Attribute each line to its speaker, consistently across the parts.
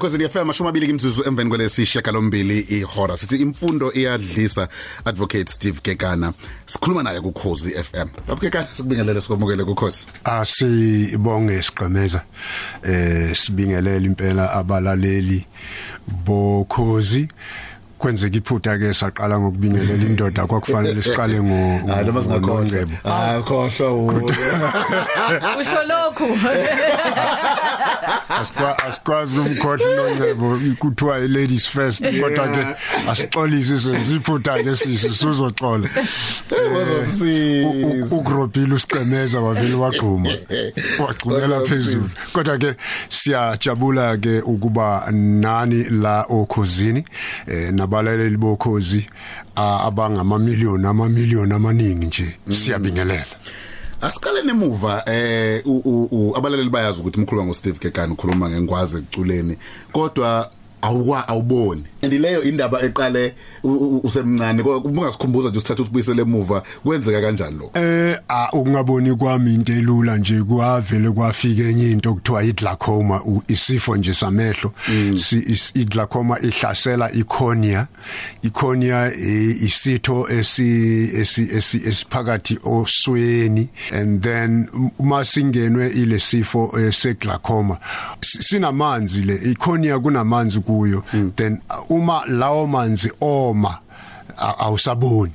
Speaker 1: Because liyafika amashumi amabili kimzuzu emveni kwelesishaka lombili ihora. Sithi imfundo iyadlisa advocate Steve Kekana. Sikhuluma naye ku Khosi FM Baba Kekana sikubingelele sikomukele ku Khosi
Speaker 2: asibonge siqhemeza eh sibingelela impela abalaleli bokhozi kwenzeka iphutha ke saqala ngokubingelela indoda kwakufanele siqale ngo
Speaker 1: hayi noma singakhohlwa ah khohlwa
Speaker 3: Usho lokhu.
Speaker 2: asikwa asikwazi kumkhohle nongcebo kuthiwa ladies first kodwa ke asixolise senze iphutha ke sisi suzoxola.
Speaker 1: Bazomsiza
Speaker 2: ugrobile usiqemeza wavele wagquma wagqumela phezulu. Kodwa ke siyajabula ke ukuba nani la okhosini eh nabalaleli bokhozi abangamamiliyoni amamiliyoni amaningi nje siyabingelela.
Speaker 1: Asiqale nemuva eh abalaleli bayazi ukuthi umkhuluma ngo Steve Kekana ukhuluma ngengwazi ekuculeni kodwa awukwa awuboni. And leyo indaba eqale usemncane ubungasikhumbuza nje usithatha usibuyisele emuva kwenzeka kanjani lo
Speaker 2: eh ukungaboni kwami into elula nje kwavele kwafika enye into okuthiwa iglaucoma isifo nje samehlo. Iglaucoma ihlasela icornea. Icornea isitho esi esiphakathi osweni. And then uma singenwe ile sifo seglaucoma sinamanzi le icornea kunamanzi kuyo then uma lawo manzi oma awusaboni.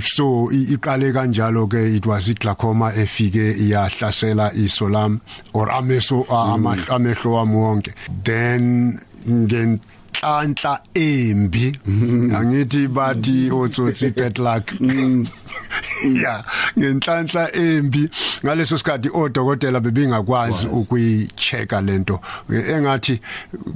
Speaker 2: So iqale kanjalo ke it was iglaucoma efike iyahlasela isolam or ameso amehlo wami wonke. Then ngen hlanhla embi angithi bathi otsotsi bad luck. ya ngenhlanhla embi ngaleso sikhathi odokotela bebingakwazi ukuyichecka lento engathi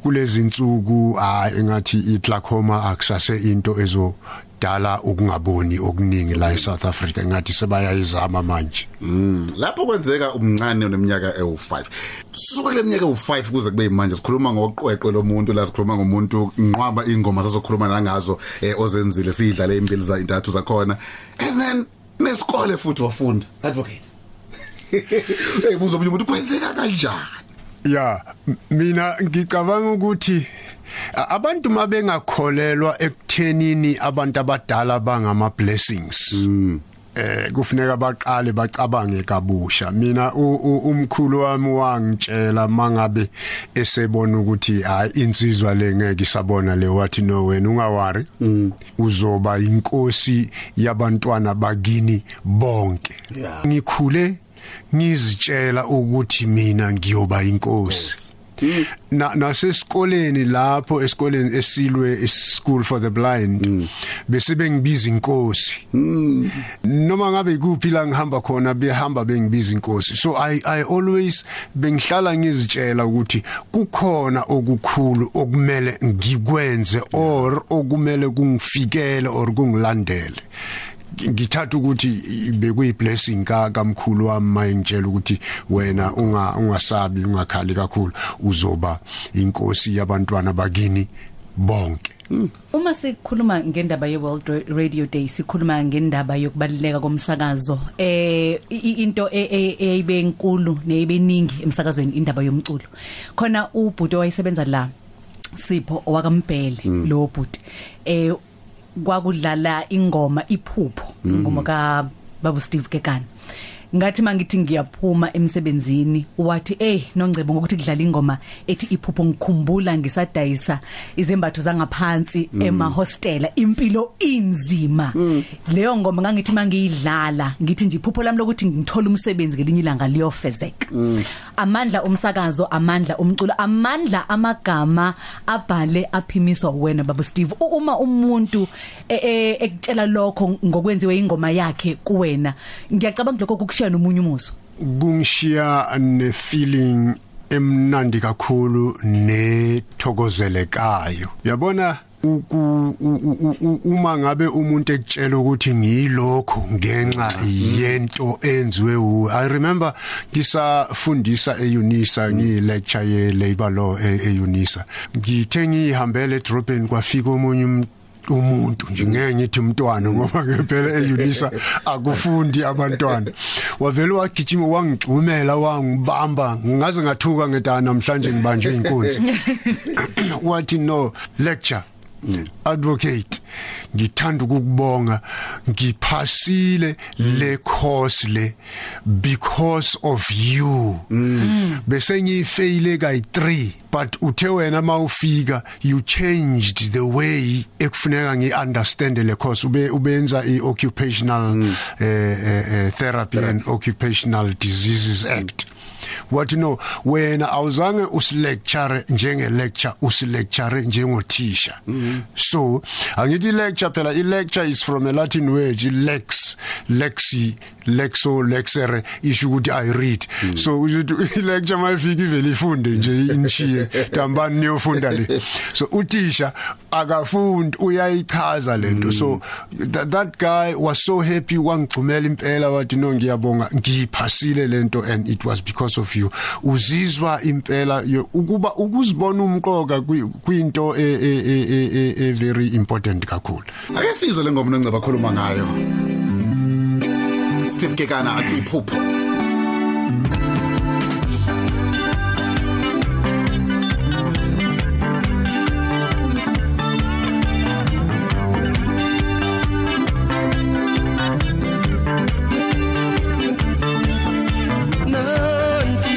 Speaker 2: kulezi insuku hayi engathi iglaucoma akusase into ezo dala ukungaboni okuningi la eSouth Africa ngathi sebayayizama manje.
Speaker 1: Mm lapho kwenzeka umncane oneminyaka ewu5 suka leminyaka ewu5 kuze kube manje sikhuluma ngoqweqwe lomuntu la sikhuluma ngomuntu nqwaba ingoma sazokhuluma nangazo eh, ozenzile sidlale impilo za intathu zakhona. And then nesikole futhi wafunda advocate. Hey buzo umuntu kwenzeka kanjani?
Speaker 2: Ya mina ngicabanga ukuthi abantu mabengakholelwa ekuthenini abantu abadala bangama blessings mm. eh kufuneka baqale bacabange kabusha. Mina umkhulu wami wangitshela mangabe esebona ukuthi hayi insizwa le ngeke isabona le wathi no wena ungawari. Mm. uzoba inkosi yabantwana bakini bonke. Ngikhule ngizitshela ukuthi mina ngiyoba inkosi. Nasesikoleni lapho esikoleni esilwe school for the blind mm. bese bengibiza inkosi
Speaker 1: mm.
Speaker 2: noma ngabe kuphi la ngihamba khona behamba bengibiza inkosi so i i always bengihlala ngizitshela ukuthi kukhona okukhulu okumele ngikwenze or okumele kungifikele or kungilandele ngithatha ukuthi bekuyi blessing ka kamkhulu wami mayengitshela ukuthi wena unga ungasabi ungakhali kakhulu uzoba inkosi yabantwana bakini bonke.
Speaker 3: Uma sikhuluma ngendaba ye World Radio Day sikhuluma ngendaba yokubaluleka komsakazo eh into eyibe enkulu neyibeningi emsakazweni indaba yomculo. Khona ubhuti wayesebenza la Sipho owakambhele lo bhuti eh kwakudlala ingoma iphupho ingoma ka baba Steve Kekana ngathi mangithi ngiyaphuma emsebenzini wathi eh nongcebo ngokuthi kudlala ingoma ethi iphupho ngikhumbula ngisadayisa izembatho zangaphansi mm. ema hostela impilo inzima mm. leyo ngoma ngangithi mangiyidlala ngithi nje iphupho lami lokuthi ngithola umsebenzi ngelinye ilanga liyofezeka mm. amandla omsakazo amandla umculo amandla amagama abhale aphimiswa wena baba Steve uma umuntu ekutshela lokho ngokwenziwe ingoma yakhe kuwena ngiyacabanga lokho kukushiya nomunye umuso
Speaker 2: kungishiya ne feeling emnandi kakhulu nethokozelekayo. Yabona uma ngabe umuntu ekutshela ukuthi ngiyilokho ngenxa yento enziwe u I remember ngisafundisa eUnisa ngiyi lecture ye labor law eUnisa. Ngithe ngihambele edrobheni kwafika omunye umuntu nje ngeke ngithi umntwana ngoba ngempela eUnisa akufundi abantwana. Wavele wagijima wangigcumela wangibamba ngaze ngathuka ngedana namhlanje ngibanjwe inkunzi. Wathi no lecture. Advocate ngithanda ukukubonga ngiphasile le course le because of you. Bese ngiyifeile kay 3 but uthe wena mawufika you changed the way ekufuneka ngiunderstand le course. Ube ubenza ioccupational eh, eh, eh, therapy and occupational diseases act. Wathi no wena awuzange usilecture njenge lecture usilecture njengothisha so angithi lecture phela i lecture is from a latin word lex lexi lexo lexere isho ukuthi i read. So ukuthi i lecture mayifika ivele ifunde nje inishiye dambani niyofunda le. So uthisha akafundi uyayichaza lento so that, that guy was so happy wangigcumela impela wathi no ngiyabonga ngiyiphasile lento and it was because of you. Uzizwa impela yo- ukuba ukuzibona umqoka kwi- kwinto e- e- e- e- e- e- very important kakhulu.
Speaker 1: Ake sizwe lengoma nongceba khuluma ngayo. Steve Kekana athi iphupho
Speaker 4: nanti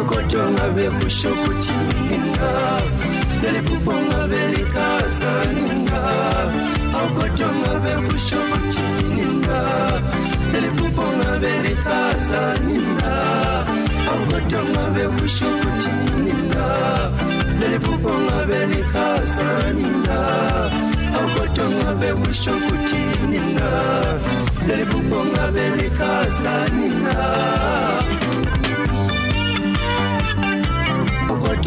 Speaker 4: akodwa ngabe kusho kuthini na leliphupho ngabe likazani na akodwa ngabe kusho kuthini na leliphupho ngabe likazani na akodwa ngabe kusho kuthini na leliphupho ngabe likazani na akodwa ngabe kusho kuthini na leliphupho ngabe likazani na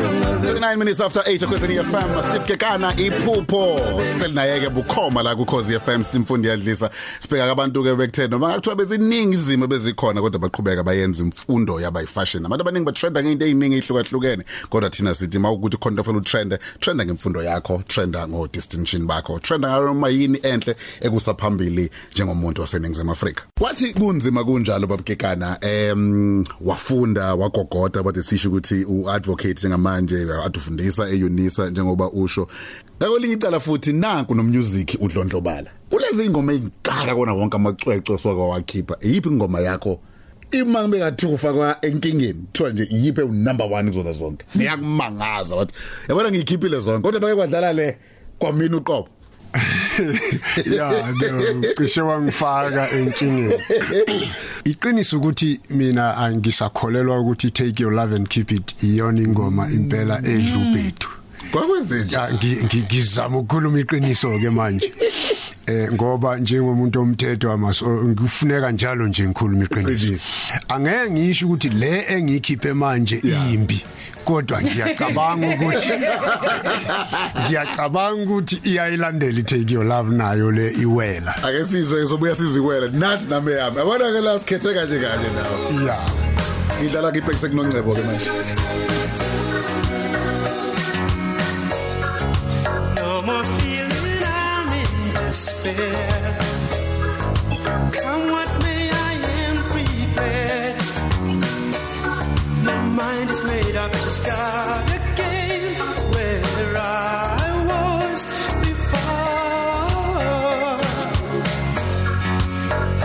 Speaker 1: 39 minutes after 8 akweseni FM Steve Kekana iphupho. Still nayeke bukhoma la ku Khosi FM simfundi yadlisa. Sibheka abantu ke bekuthe noma ngakuthiwa beziningi izimo bezikhona kodwa baqhubeka bayenza imfundo yaba ifashion abantu abaningi batrenda ngeinto eziningi ehlukahlukene kodwa thina sithi mawukuthi khona ufuna utrend trenda ngemfundo yakho trenda ngo distinction bakho trenda ngaloma yini enhle ekusaphambili njengomuntu waseningizimu Afrika. Kwathi kunzima kunjalo babukekana em wafunda wagogoda bathi sisho ukuthi uadvocate njengamanje atufundisa eUnisa njengoba usho. Ngakolinye icala futhi nanku nomusic udlondlobala. Kulezi ingoma ezingaka kona wonke amacwecwe swaka wakhipha yipi ingoma yakho? Ima ngibe ngathi kufakwa enkingeni kuthiwa nje yipe unumber 1 kuzona zonke. Niyakumangaza wathi yabona ngiyikhiphile zonke kodwa bake kwadlala le kwamina uqobo.
Speaker 2: ya cishe wangifaka enkingeni iqiniso ukuthi mina angisakholelwa ukuthi take your love and keep it iyona ingoma impela ngi- ngi- ngizama ukukhuluma iqiniso ke manje. Eh ngoba njengomuntu omthetho amaso ngifuneka njalo nje ngikhuluma iqiniso. Angeke ngisho ukuthi le engikhiphe manje iyimbi kodwa ngiyacabanga ukuthi ngiyacabanga ukuthi iyayilandela itake your love nayo le iwela.
Speaker 1: Ake sizwe sobuya sizikwela nathi nami yami. Yabona ke la sikhethe kanje kanje nawo
Speaker 2: ya.
Speaker 1: Ngidlala ngibhekise kunongcebo ke manje.
Speaker 4: Despair. Come what may, I am prepared. My mind is made up to start again where I was before.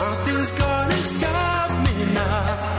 Speaker 4: Nothing's gonna stop me now.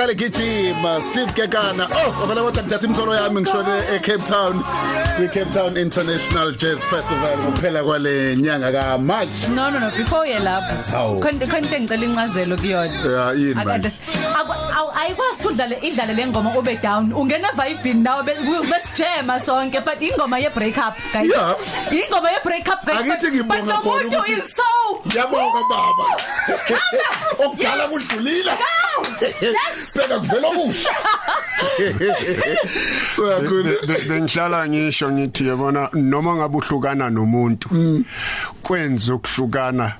Speaker 4: My
Speaker 1: Akela khale gijima Steve Kekana oh ovela kodwa ngithatha imtholo yami ngishone eCape Town kwi Cape Town International Jazz Festival kuphela kwale nyanga ka March
Speaker 3: no no no before ye lapho
Speaker 1: Hawu.
Speaker 3: khonde khonde ngicela incazelo kuyona
Speaker 1: Yeah, yini
Speaker 3: Ak-
Speaker 1: manje?
Speaker 3: ak- awu- ayikwazi udlale idlale lengoma ube down ungena vibe nawe be- besijema sonke but ingoma ye break up guys
Speaker 1: Yeah.
Speaker 3: ingoma ye break up guys
Speaker 1: Akithi
Speaker 3: but-
Speaker 1: ngibonga
Speaker 3: but lo
Speaker 1: khona
Speaker 3: muntu
Speaker 1: ukuthi-
Speaker 3: is so
Speaker 1: Yabonga baba
Speaker 3: Yes.
Speaker 1: okudala kudlulile
Speaker 3: No. Yes.
Speaker 1: Beka kuvela okusha. So yakhulu
Speaker 2: Be- be- bengihlala ngisho ngithi yabona noma ngabe uhlukana nomuntu kwenza ukuhlukana.